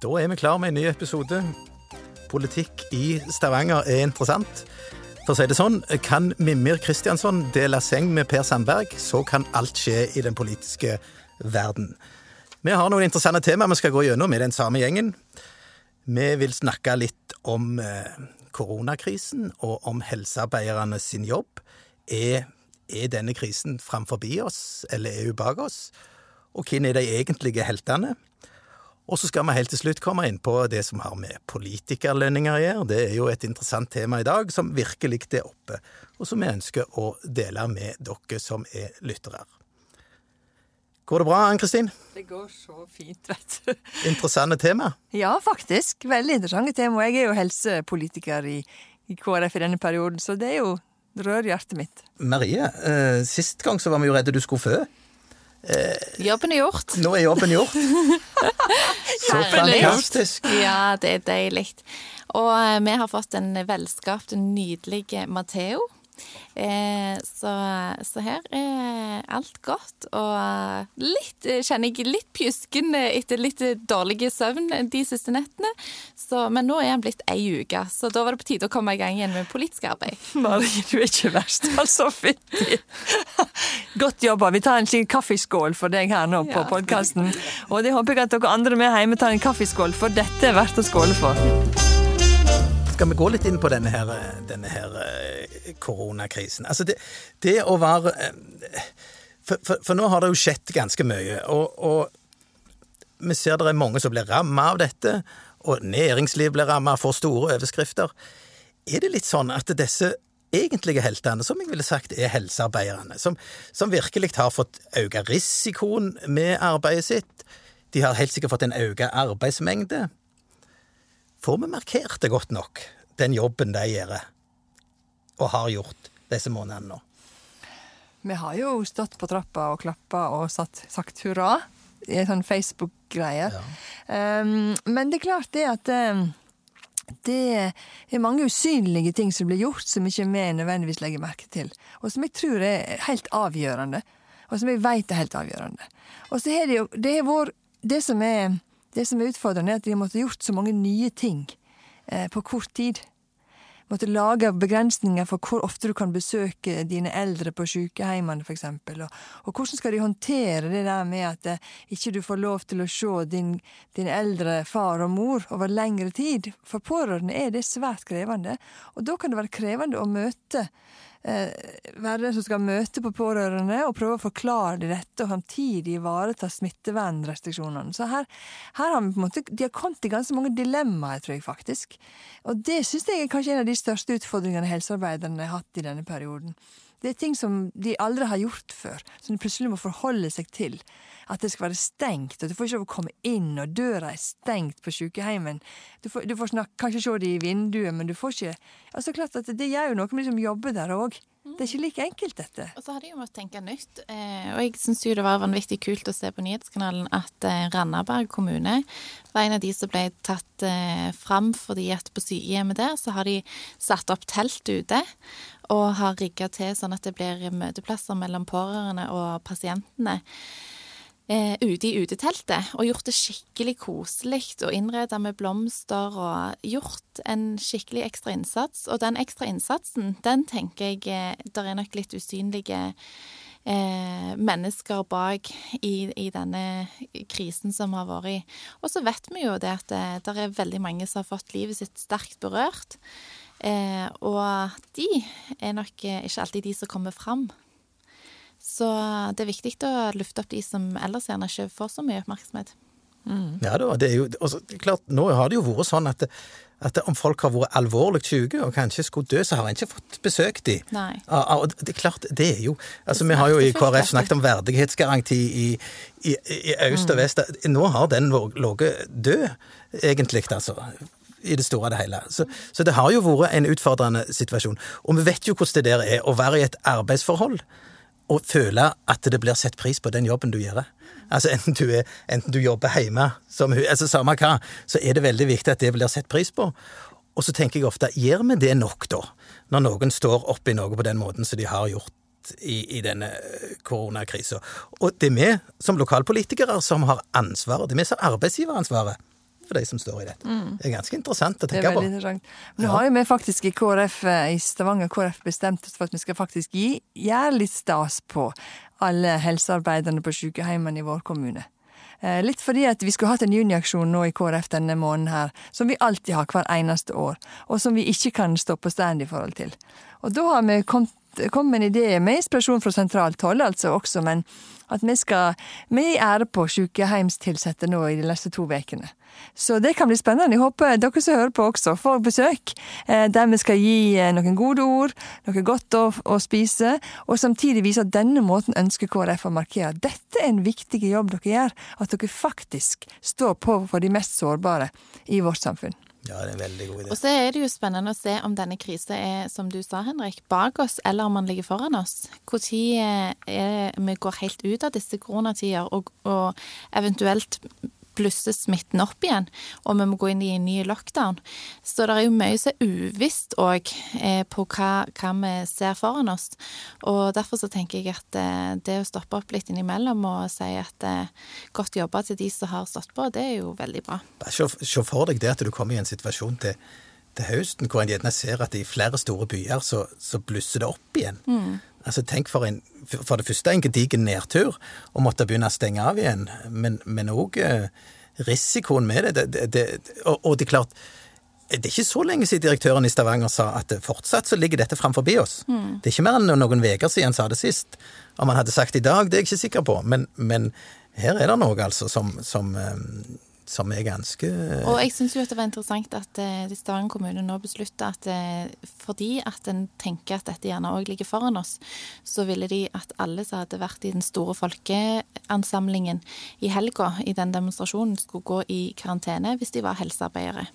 Da er vi klar med en ny episode. Politikk i Stavanger er interessant. For å si det sånn, kan Mimir Kristiansson dele seng med Per Sandberg, så kan alt skje i den politiske verden. Vi har noen interessante temaer vi skal gå gjennom i den samme gjengen. Vi vil snakke litt om eh, koronakrisen og om helsearbeiderne sin jobb. Er, er denne krisen framfor oss, eller er hun bak oss? Og hvem er de egentlige heltene? Og så skal vi helt til slutt komme inn på det som har med politikerlønninger å gjøre. Det er jo et interessant tema i dag som virkelig er oppe, og som vi ønsker å dele med dere som er lyttere. Går det bra, Ann-Kristin? Det går så fint, vet du. Interessante tema? Ja, faktisk. Veldig interessante tema. Jeg er jo helsepolitiker i, i KrF i denne perioden, så det er jo rører hjertet mitt. Marie, eh, sist gang så var vi jo redde du skulle fø. Jobben er gjort. Nå er jobben gjort. Så fantastisk. Ja, det er deilig. Og eh, vi har fått en velskapt, nydelig Matheo. Eh, så, så her er alt godt. Og litt, kjenner jeg litt pjusken etter litt dårlig søvn de siste nettene. Så, men nå er han blitt ei uke, så da var det på tide å komme i gang igjen med politisk arbeid. Marie, du er ikke verst, altså. Fytti. Godt jobba. Vi tar en slik kaffeskål for deg her nå på Ja. podkasten. Og det håper jeg at dere andre med hjemme tar en kaffeskål, for dette er verdt å skåle for. Skal vi gå litt inn på denne her, denne her eh, koronakrisen? Altså, det, det å være eh, for, for, for nå har det jo skjedd ganske mye, og, og vi ser det er mange som blir ramma av dette, og næringsliv blir ramma, får store overskrifter. Er det litt sånn at disse egentlige heltene, som jeg ville sagt er helsearbeiderne, som, som virkelig har fått økt risikoen med arbeidet sitt, de har helt sikkert fått en økt arbeidsmengde, Får vi markert det godt nok, den jobben de gjør, og har gjort disse månedene nå? Vi har jo stått på trappa og klappa og satt, sagt hurra i en sånn Facebook-greie. Um, men det er klart det at um, det er mange usynlige ting som blir gjort som ikke vi nødvendigvis legger merke til, og som jeg tror er helt avgjørende, og som jeg vet er helt avgjørende. Og så er det jo det, er vår, det som er det som er utfordrende, er at de måtte gjort så mange nye ting eh, på kort tid. Måtte lage begrensninger for hvor ofte du kan besøke dine eldre på sykehjemmene, f.eks. Og, og hvordan skal de håndtere det der med at eh, ikke du får lov til å se din, din eldre far og mor over lengre tid? For pårørende er det svært krevende, og da kan det være krevende å møte være den som skal møte på pårørende og prøve å forklare de dette, og samtidig ivareta smittevernrestriksjonene. Så her, her har vi på en måte, de har kommet i ganske mange dilemmaer, tror jeg faktisk. Og det syns jeg er kanskje en av de største utfordringene helsearbeiderne har hatt i denne perioden. Det er ting som de aldri har gjort før, som de plutselig må forholde seg til. At det skal være stengt, og du får ikke lov å komme inn, og døra er stengt på sykehjemmen. Du får, du får snakke, kanskje se det i vinduet, men du får ikke Altså klart at Det gjør jo noe med de som jobber der òg. Det er ikke like enkelt, dette. Og så har de jo måttet tenke nytt. Eh, og jeg syns jo det var vanvittig kult å se på nyhetskanalen at eh, Randaberg kommune var en av de som ble tatt eh, fram fordi at på sykehjemmet der så har de satt opp telt ute. Og har rigga til sånn at det blir møteplasser mellom pårørende og pasientene. Eh, ute i uteteltet, og gjort det skikkelig koselig og innreda med blomster og gjort en skikkelig ekstra innsats. Og den ekstra innsatsen, den tenker jeg eh, der er nok litt usynlige eh, mennesker bak i, i denne krisen som har vært. Og så vet vi jo det at det, der er veldig mange som har fått livet sitt sterkt berørt. Eh, og de er nok eh, ikke alltid de som kommer fram. Så det er viktig å lufte opp de som ellers gjerne ikke får så mye oppmerksomhet. Ja da, det er jo også, klart, Nå har det jo vært sånn at, at om folk har vært alvorlig syke og kanskje skulle dø, så har en ikke fått besøkt de. Nei. Ja, ja, og det er klart, det er jo Altså, Vi har jo i KrF snakket om verdighetsgaranti i, i, i øst og vest. Nå har den ligget død, egentlig, altså. I det store og det hele. Så, så det har jo vært en utfordrende situasjon. Og vi vet jo hvordan det der er å være i et arbeidsforhold og føle at det blir sett pris på den jobben du gjør. Altså Enten du, er, enten du jobber hjemme, som, altså samme hva, så er det veldig viktig at det blir sett pris på. Og så tenker jeg ofte, gjør vi det nok, da? Når noen står oppi noe på den måten som de har gjort i, i denne eh, koronakrisa. Og det er vi som lokalpolitikere som har ansvaret. Det er vi som har arbeidsgiveransvaret for de som står i dette. Det er ganske interessant å Mm. Det er tenke på. veldig interessant. Nå har jo vi faktisk i KrF eh, i Stavanger KrF bestemt oss for at vi skal faktisk gi gjøre litt stas på alle helsearbeiderne på sykehjemmene i vår kommune. Eh, Litt fordi at vi skulle hatt en juniaksjon nå i KrF denne måneden her, som vi alltid har hver eneste år, og som vi ikke kan stå på stand i forhold til. Og da har vi kommet kom med en idé med inspirasjon fra sentralt hold, altså også, men at vi skal gir ære på sykehjemstilsatte nå i de neste to ukene. Så det kan bli spennende. Jeg håper dere som hører på også får besøk, eh, der vi skal gi eh, noen gode ord, noe godt å, å spise, og samtidig vise at denne måten ønsker KrF å markere dette er en viktig jobb dere gjør, at dere faktisk står på for de mest sårbare i vårt samfunn. Ja, det er en veldig god idé. Og så er det jo spennende å se om denne krisen er, som du sa, Henrik, bak oss, eller om den ligger foran oss. Når vi går helt ut av disse koronatider, og, og eventuelt blusser smitten opp igjen, og vi må gå inn i en ny lockdown. Så det er jo mye som er uvisst òg eh, på hva, hva vi ser foran oss. Og derfor så tenker jeg at eh, det å stoppe opp litt innimellom og si at eh, godt jobba til de som har stått på, det er jo veldig bra. Se, for deg det at du kommer i en situasjon til, til høsten hvor en gjerne ser at i flere store byer så, så blusser det opp igjen. Altså Tenk for, en, for det første en gedigen nedtur å måtte begynne å stenge av igjen, men òg risikoen med det. det, det, det og, og det er klart det er ikke så lenge siden direktøren i Stavanger sa at fortsatt så ligger dette framfor oss. Det er ikke mer enn noen uker siden han sa det sist. Om han hadde sagt i dag, det er jeg ikke sikker på, men, men her er det noe altså som, som, eh, som er ganske Og jeg syns jo at det var interessant at eh, Stavanger kommune nå beslutta at eh, fordi at en tenker at dette gjerne òg ligger foran oss, så ville de at alle som hadde vært i den store folkeansamlingen i helga i den demonstrasjonen, skulle gå i karantene hvis de var helsearbeidere.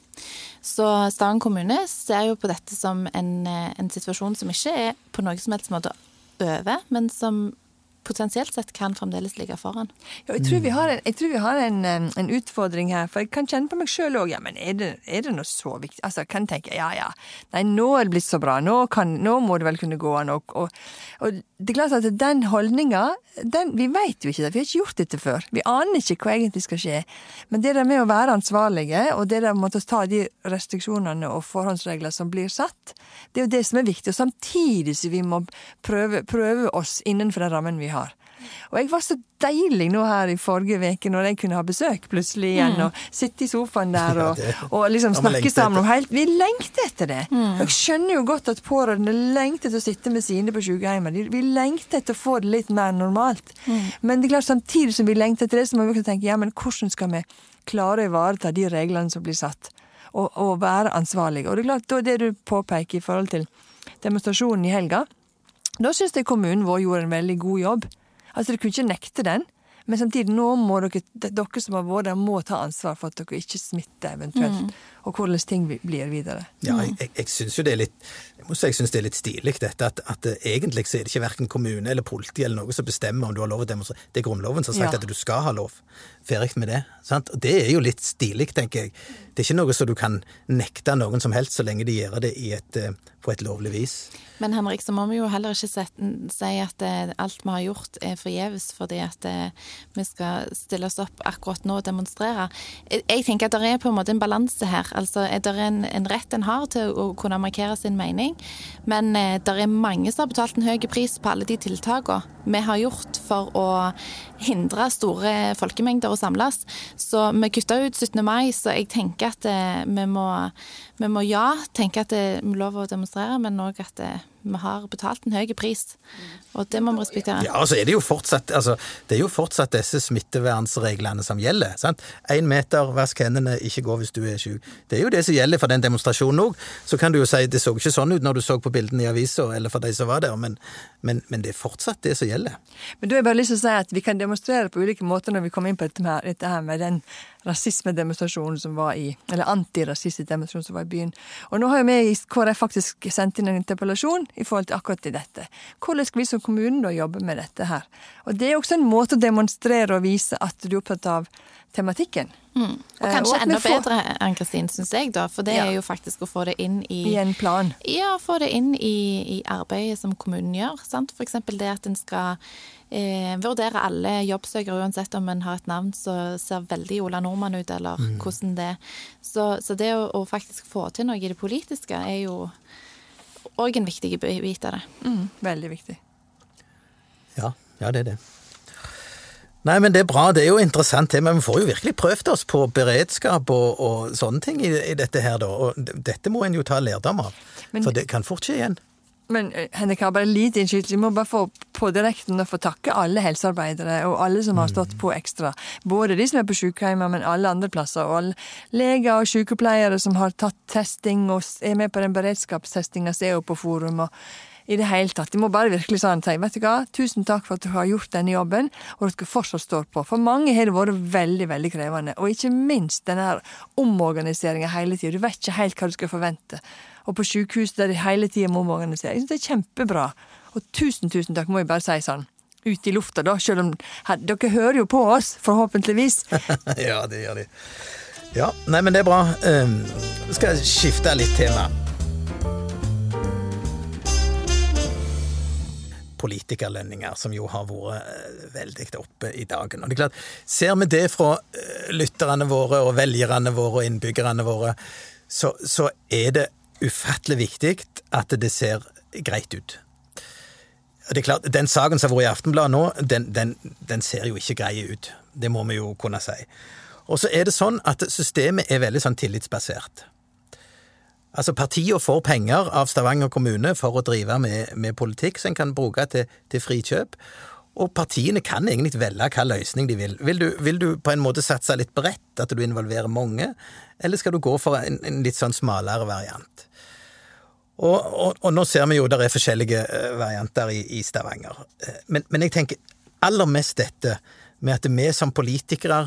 Så Stavanger kommune ser jo på dette som en, eh, en situasjon som ikke er på noen som helst måte over, men som potensielt sett kan fremdeles ligge foran. Ja, jeg tror vi har, en, jeg vi har en, en utfordring her, for jeg kan kjenne på meg sjøl òg. Ja, men er det, er det noe så viktig? Altså, jeg kan tenke ja, ja, nei, nå er det blitt så bra, nå, kan, nå må det vel kunne gå an. Og, og, og det er klart at den holdninga, den, vi veit jo ikke det, vi har ikke gjort dette før. Vi aner ikke hva egentlig skal skje. Men det der med å være ansvarlige, og det der med å ta de restriksjonene og forhåndsregler som blir satt, det er jo det som er viktig. Og samtidig så vi må prøve, prøve oss innenfor den rammen vi har. Og jeg var så deilig nå her i forrige uke når jeg kunne ha besøk plutselig igjen, og sitte i sofaen der Ja, og, det og liksom snakke sammen om helt Vi lengter etter det! Mm. jeg skjønner jo godt at pårørende lengter til å sitte med sine på sykehjemmet. Vi lengter etter å få det litt mer normalt. Men det er klart, samtidig som vi lengter etter det, så må vi også tenke ja, men hvordan skal vi klare å ivareta de reglene som blir satt, og, og være ansvarlige. Og det er klart, da det du påpeker i forhold til demonstrasjonen i helga, da syns jeg kommunen vår gjorde en veldig god jobb. Altså, de kunne ikke nekte den, men samtidig nå må dere, dere som har vært der, må ta ansvar for at dere ikke smitter eventuelt, og hvordan ting blir videre. Ja, jeg, jeg, jeg syns jo det er litt jeg må si jeg synes det er litt stilig dette at, at egentlig så er det ikke verken kommune eller politi eller noe som bestemmer om du har lov å demonstrere. Det er Grunnloven som har sagt Ja. at du skal ha lov. Ferdig med det. Sant? Og det er jo litt stilig, tenker jeg. Det er ikke noe som du kan nekte noen som helst så lenge de gjør det i et, eh, på et lovlig vis. Men Henrik, så må vi jo heller ikke sette, si at eh, alt vi har gjort er forgjeves fordi at eh, vi skal stille oss opp akkurat nå og demonstrere. Jeg, tenker at det er på en måte en balanse her. Altså, Det er en, en rett en har til å kunne markere sin mening, men eh, det er mange som har betalt en høy pris på alle de tiltakene vi har gjort for å hindre store folkemengder å samles. Så vi kutta ut 17. mai, så jeg tenker at eh, vi må, vi må ja tenke at det er lov å demonstrere, men òg at eh, vi har betalt en høy pris. Og det må vi respektere. Ja, altså er det jo fortsatt altså, det er jo fortsatt disse smittevernreglene som gjelder. sant? Én meter, vask hendene, ikke gå hvis du er syk. Det er jo det som gjelder for den demonstrasjonen òg. Så kan du jo si det så ikke sånn ut når du så på bildene i avisa, eller for de som var der, men, men, men det er fortsatt det som gjelder. Men da har jeg bare lyst til å si at vi kan demonstrere på ulike måter når vi kommer inn på dette, med, dette her med den rasismedemonstrasjonen som var i Eller antirasistisk demonstrasjon som var i byen. Og nå har jo vi i KrF faktisk sendt inn en interpellasjon i forhold til akkurat til dette. Hvordan skal vi som kommune da jobbe med dette her? Og det er også en måte å demonstrere og vise at du er opptatt av tematikken. Mm. Og Eh, kanskje og enda får- bedre, Ann-Kristin, syns jeg, da. For det Ja. er jo faktisk å få det inn i I en plan. Ja, få det inn i, i arbeidet som kommunen gjør. Sant? For eksempel det at en skal eh, vurdere alle jobbsøkere, uansett om en har et navn som ser veldig Ola Nordmann ut, eller hvordan det Så, så det å, å faktisk få til noe i det politiske er jo òg en viktig bit av det. Mm, veldig viktig. Ja, ja, det er det. Nei, men det er bra. Det er jo interessant, det. Men vi får jo virkelig prøvd oss på beredskap og, og sånne ting i, i dette her, da. Og dette må en jo ta lærdom av. Men- For det kan fort skje igjen. Men eh, Henrik har bare lite innskytelse. Vi må bare få på direkten og få takke alle helsearbeidere og alle som har stått på ekstra. Både de som er på sykehjemmet, men alle andre plasser. Og alle leger og sykepleiere som har tatt testing og er med på den beredskapstestinga som er på forum. og i det hele tatt. De må bare virkelig sånn si vet du hva, tusen takk for at du har gjort denne jobben, og dere fortsatt står på. For mange har det vært veldig veldig krevende. Og ikke minst denne omorganiseringa hele tida. Du vet ikke helt hva du skal forvente. Og på sykehuset der de hele tida må omorganisere. Jeg syns det er kjempebra. Og tusen, tusen takk, må jeg bare si sånn. Ut i lufta, da. Selv om her, Dere hører jo på oss, forhåpentligvis. ja, det gjør de. Ja, nei, men det er bra. Um, skal jeg skifte litt tema. Politikerlønninger, som jo har vært eh, veldig oppe i dagen. Og det er klart, Ser vi det fra eh, lytterne våre og velgerne våre og innbyggerne våre, så, så er det ufattelig viktig at det ser greit ut. Det er klart, Den saken som har vært i Aftenbladet nå, den, den, den ser jo ikke grei ut. Det må vi jo kunne si. Og så er det sånn at systemet er veldig sånn tillitsbasert. Altså Partiene får penger av Stavanger kommune for å drive med, med politikk som en kan bruke til, til frikjøp. Og partiene kan egentlig velge hva løsning de vil. Vil du, vil du på en måte satse litt bredt, at du involverer mange, eller skal du gå for en, en litt sånn smalere variant? Og, og, og nå ser vi jo det er forskjellige eh, varianter i, i Stavanger. Eh, Men, men jeg tenker aller mest dette med at vi som politikere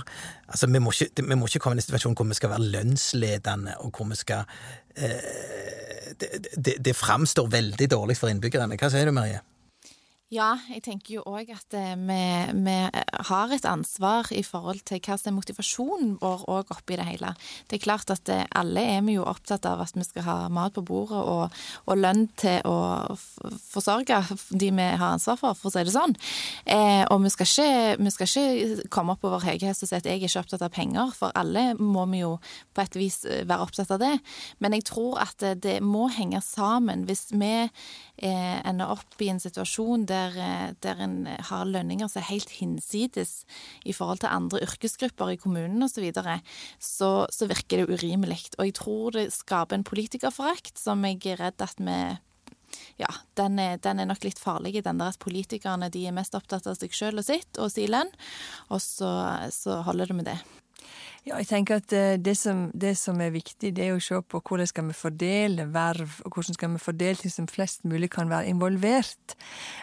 altså vi må, ikke, vi må ikke komme i en situasjon hvor vi skal være lønnsledende, og hvor vi skal det, det, det framstår veldig dårlig for innbyggerne. Hva sier du, Marie? Ja, jeg tenker jo òg at eh, vi, vi har et ansvar i forhold til hva som er motivasjonen vår òg oppi det hele. Det er klart at eh, alle er vi jo opptatt av at vi skal ha mat på bordet og, og lønn til å forsørge de vi har ansvar for, for å si det sånn. Eh, og vi skal, ikke, vi skal ikke komme opp over høye hest og si at jeg er ikke opptatt av penger, for alle må vi jo på et vis eh, være opptatt av det. Men jeg tror at eh, det må henge sammen. Hvis vi eh, ender opp i en situasjon der, eh, der en har lønninger som er helt hinsides i forhold til andre yrkesgrupper i kommunen osv., så, videre, så så virker det urimelig. Og jeg tror det skaper en politikerforakt som jeg er redd at vi ja, den er, den er nok litt farlig i den der at politikerne de er mest opptatt av seg sjøl og sitt og sin lønn, og så, så holder det med det. Ja, jeg tenker at eh, det som, det som er viktig, det er å se på hvordan skal vi fordele verv, og hvordan skal vi fordele ting som flest mulig kan være involvert.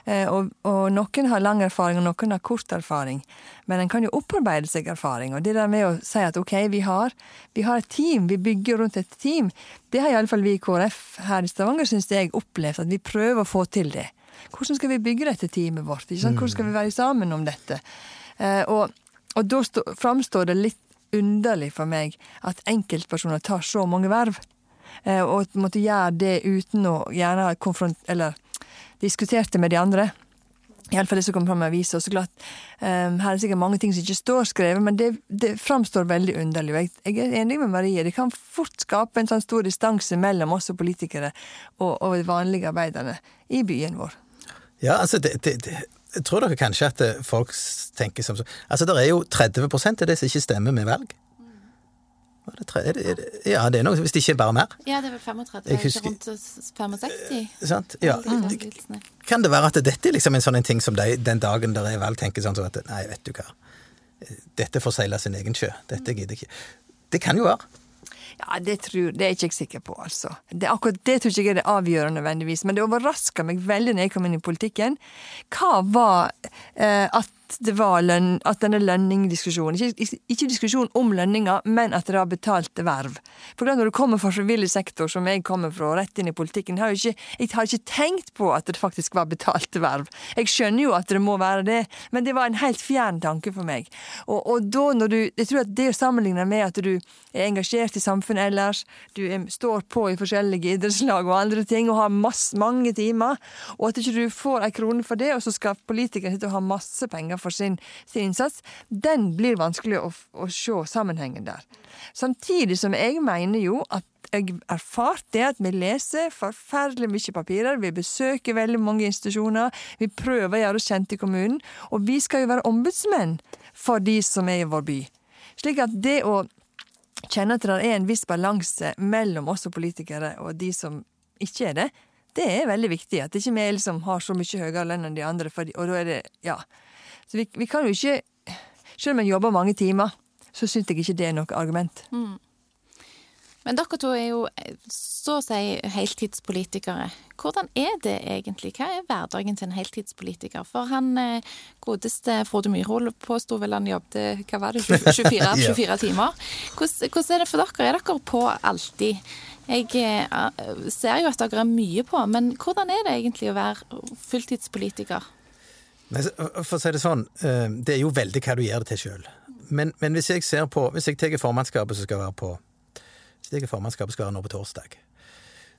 Eh, Og, og noen har lang erfaring, og noen har kort erfaring. Men en kan jo opparbeide seg erfaring. Og det der med å si at ok, vi har, vi har et team, vi bygger rundt et team, det har iallfall vi i KrF her i Stavanger, syns jeg, opplevd at vi prøver å få til det. Hvordan skal vi bygge dette teamet vårt? Hvordan skal vi være sammen om dette? Eh, Og, og da stå- framstår det litt underlig for meg at enkeltpersoner tar så mange verv. Eh, Og måtte gjøre det uten å gjerne konfront... Eller diskutert det med de andre. Iallfall det som kommer fram i avisa. Så klart, eh, her er det sikkert mange ting som ikke står skrevet, men det, det framstår veldig underlig. Jeg, jeg er enig med Marie. Det kan fort skape en sånn stor distanse mellom oss og politikere og, og de vanlige arbeiderne i byen vår. Ja, altså, det, det, tror dere kanskje at eh, folk tenker som så Altså, det er jo 30 av det som ikke stemmer med valg. Var det tre, er det, er det, ja, det er noe, hvis det ikke er bare mer. Ja, det er vel 35, Jeg husker- rundt 65? Sant? Ja. Mm. Kan det være at dette er liksom en sånn en ting som de, den dagen der er valg, tenker sånn som at nei, vet du hva, dette får seile sin egen sjø. Dette gidder jeg ikke. Det kan jo være. Ja, det, tror, det er ikke jeg sikker på, altså. Det, akkurat det tror ikke jeg er det avgjørende nødvendigvis. Men det overraska meg veldig når jeg kom inn i politikken, hva var eh, at det var lønn, at denne lønningdiskusjonen ikke, ikke diskusjon om lønninger, men at det har betalte verv. For Når du kommer fra frivillig sektor, som jeg kommer fra, rett inn i politikken, har jeg, ikke, jeg har ikke tenkt på at det faktisk var betalte verv. Jeg skjønner jo at det må være det, men det var en helt fjern tanke for meg. Og, og da når du, jeg tror at det å sammenligne med at du er engasjert i samfunnet ellers, du er, står på i forskjellige idrettslag og andre ting og har masse, mange timer, og at ikke du får ei krone for det, og så skal politikere sitte og ha masse penger for sin, sin innsats, den blir vanskelig å, å se sammenhengen der. Samtidig som jeg mener jo at jeg erfart det at vi leser forferdelig mye papirer, vi besøker veldig mange institusjoner, vi prøver å gjøre oss kjent i kommunen, og vi skal jo være ombudsmenn for de som er i vår by. Slik at det å kjenne at det er en viss balanse mellom oss og politikere og de som ikke er det, det er veldig viktig. At ikke vi liksom har så mye høyere lønn enn de andre, for, og da er det Ja. Så vi, vi kan jo ikke Selv om en jobber mange timer, så syns jeg ikke det er noe argument. Mm. Men dere to er jo så å si heltidspolitikere. Hvordan er det egentlig? Hva er hverdagen til en heltidspolitiker? For han eh, godeste Frode Myrhol påsto vel han jobbet hva var det, 24, 24 timer. Hvordan, hvordan, er det for dere? Er dere på alltid? Jeg eh, ser jo at dere er mye på, men hvordan er det egentlig å være fulltidspolitiker? For å si det sånn, det er jo veldig hva du gjør det til sjøl. Men, men, hvis jeg ser på, hvis jeg tar formannskapet som skal være på hvis jeg formannskapet skal være nå på torsdag.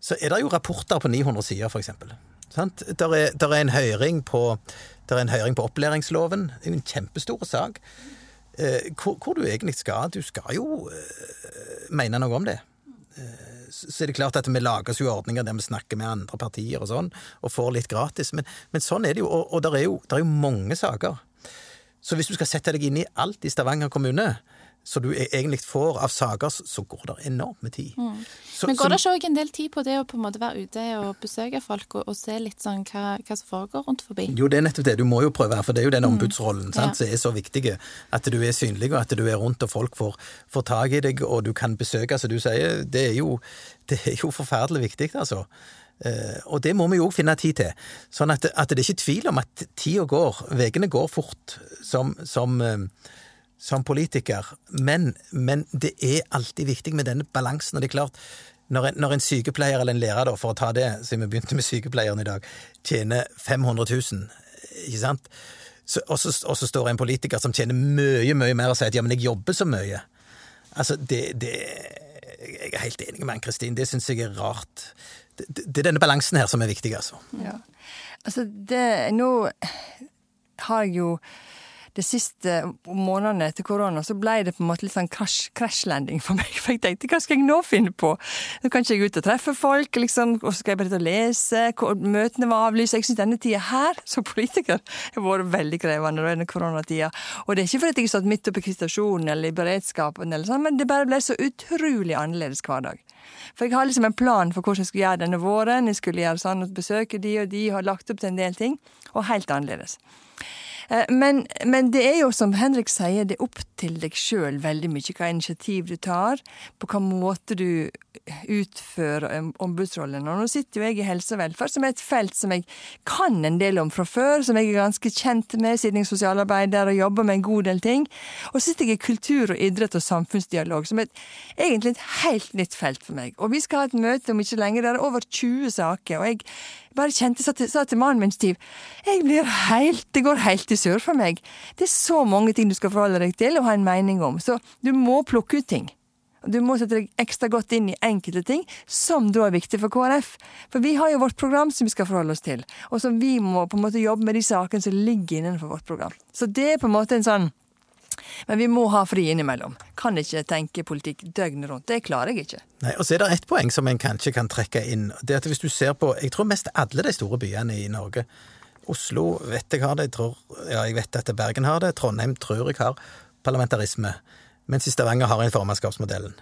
Så er det jo rapporter på 900 sider, f.eks. Der er, der er en høring på der er en høring på opplæringsloven. En kjempestor sak. Eh, hvor, hvor, du egentlig skal. Du skal jo mene noe om det. Så er det klart at vi lager oss jo ordninger der vi snakker med andre partier og sånn, og får litt gratis. Men, men sånn er det jo. Og, og det er er jo mange saker. Så hvis du skal sette deg inn i alt i Stavanger kommune, så du e- egentlig får av saker, så går det enormt med tid. Mm. Så, Men går det ikke òg en del tid på det å på en måte være ute og besøke folk og, og se litt sånn hva, hva, som foregår rundt forbi? Jo, det er nettopp det. Du må jo prøve, for det er jo den mm. ombudsrollen mm. ja. som er så viktig. At du er synlig, og at du er rundt, og folk får, får tak i deg, og du kan besøke, som du sier. Det er jo, det er jo forferdelig viktig, altså. Uh, og det må vi jo òg finne tid til. Sånn at, at, det er ikke tvil om at tida går. Ukene går fort som, som uh, som politiker, men, men, det er alltid viktig med denne balansen. Og det er klart, når en, når en sykepleier eller en lærer, da, for å ta det, siden vi begynte med sykepleieren i dag, tjener 500 000, ikke sant, og, så, står en politiker som tjener mye, mye mer og sier at ja, men jeg jobber så mye. Altså, det, det Jeg er helt enig med Ann-Kristin, det syns jeg er rart. Det, det, er denne balansen her som er viktig, altså. Ja. Altså, det Nå har jeg jo de siste månedene etter korona så ble det på en måte litt sånn krasjlanding for meg. For jeg tenkte hva skal jeg nå finne på? Nå kan ikke jeg ut og treffe folk, liksom, og så skal jeg bare lese. Møtene var avlyst. Jeg syns denne tida her, som politiker, har vært veldig krevende denne koronatida. Og det er ikke fordi jeg har stått midt oppe i kristasjonen eller i beredskapen, eller sånn, men det bare ble så utrolig annerledes hver dag. For jeg har liksom en plan for hvordan jeg skulle gjøre denne våren. Jeg skulle gjøre sånn at besøke de og de, og har lagt opp til en del ting. Og helt annerledes. Eh, men, men, det er jo som Henrik sier, det er opp til deg sjøl veldig mye hva initiativ du tar, på hva måte du utfører ombudsrollen. Og nå sitter jo jeg i helse og velferd, som er et felt som jeg kan en del om fra før, som jeg er ganske kjent med siden jeg er sosialarbeider og jobber med en god del ting. Og så sitter jeg i kultur og idrett og samfunnsdialog, som er egentlig et helt nytt felt for meg. Og vi skal ha et møte om ikke lenge, der er over 20 saker. og jeg bare kjente, sa til, sa til mannen min Stiv, jeg blir helt, det går helt i sør for meg. Det er så mange ting du skal forholde deg til og ha en mening om, så du må plukke ut ting. Du må sette deg ekstra godt inn i enkelte ting, som da er viktig for KrF. For vi har jo vårt program som vi skal forholde oss til, og som vi må på en måte jobbe med de sakene som ligger innenfor vårt program. Så det er på en måte en sånn men vi må ha fri innimellom. Kan ikke tenke politikk døgnet rundt. Det klarer jeg ikke. Nei, og så er det ett poeng som en kanskje kan trekke inn. Det er at hvis du ser på Jeg tror mest alle de store byene i Norge Oslo vet jeg har det, jeg tror, ja, jeg vet at Bergen har det, Trondheim tror jeg har parlamentarisme, mens i Stavanger har en formannskapsmodellen.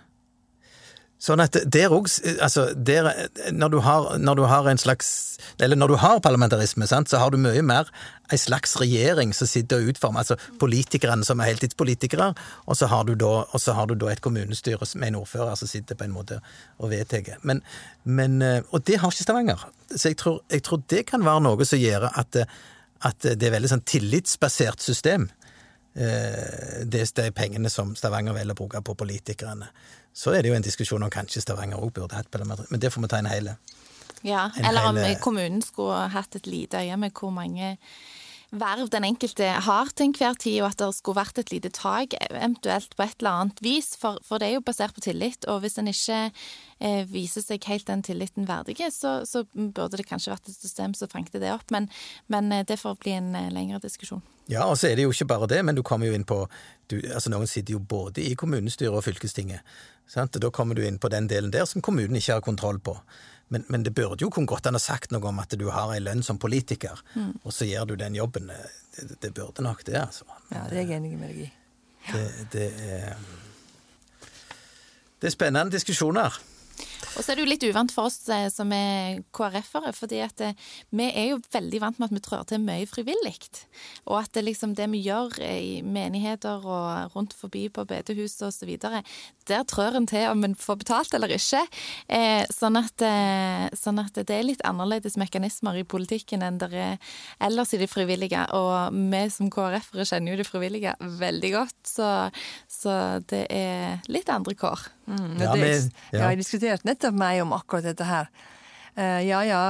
Sånn at der òg Altså, der, når, du har, når, du har, en slags Eller når du har parlamentarisme, sant, så har du mye mer ei slags regjering som sitter og utformer Altså politikerne som er heltidspolitikere, og så har du da, har du da et kommunestyre med en ordfører som sitter på en måte og vedtar. Men, men, og det har ikke Stavanger. Så jeg tror, jeg tror, det kan være noe som gjør at, at det er veldig sånn tillitsbasert system. Eh, det er de pengene som Stavanger velger å bruke på politikerne. Så er det jo en diskusjon om kanskje Stavanger òg burde hatt parlamentarisk Men det får vi ta en hele. Ja, En eller om hele... kommunen skulle hatt et lite øye med hvor mange verv den enkelte har til enhver tid, og at det skulle vært et lite tak, eventuelt på et eller annet vis. For, for det er jo basert på tillit, og hvis en ikke eh, viser seg helt den tilliten verdige, så, så burde det kanskje vært et system som fanget det opp. Men, men eh, det får bli en eh, lengre diskusjon. Ja, og så er det jo ikke bare det, men du kommer jo inn på du, altså Noen sitter jo både i kommunestyret og fylkestinget. Sant? Da kommer du inn på den delen der som kommunen ikke har kontroll på. Men, men det burde jo kunne godt an ha sagt noe om at du har ei lønn som politiker, og så gjør du den jobben. Det, det burde nok det, altså. Ja, det er jeg enig med deg i. Det, det er Det er spennende diskusjoner. Og så er det jo litt uvant for oss eh, som er KrF-ere, fordi at eh, vi er jo veldig vant med at vi trår til mye frivillig. Og at det liksom det vi gjør eh, i menigheter og rundt forbi på bedehus videre, der trør en til om en får betalt eller ikke. Eh, sånn, at, eh, sånn at det er litt annerledes mekanismer i politikken enn det er ellers i de frivillige. Og vi som KrF-ere kjenner jo de frivillige veldig godt, så, så det er litt andre kår. Mm, Ja, det, men- ja. Jeg har diskutert nettopp meg om akkurat dette her. Uh, ja ja,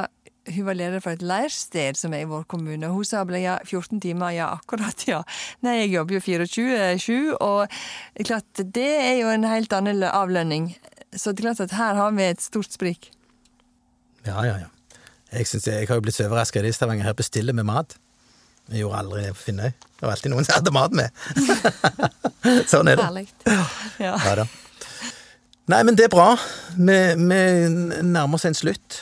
hun var leder for et leirsted som er i vår kommune. Hun sa ble ja, 14 timer, ja akkurat, ja. Nei, jeg jobber jo 24-7, og det er klart, det er jo en helt annen avlønning. Så det er klart at her har vi et stort sprik. Ja, ja, ja. Jeg, jeg, jeg har jo blitt så overraska i Stavanger. Her bestiller med mat. Jeg gjorde aldri på Finnøy. Det var alltid noen som hadde mat med. sånn er det. Herlig. Ja. Ja da. Nei, men det er bra. Vi, vi nærmer oss en slutt.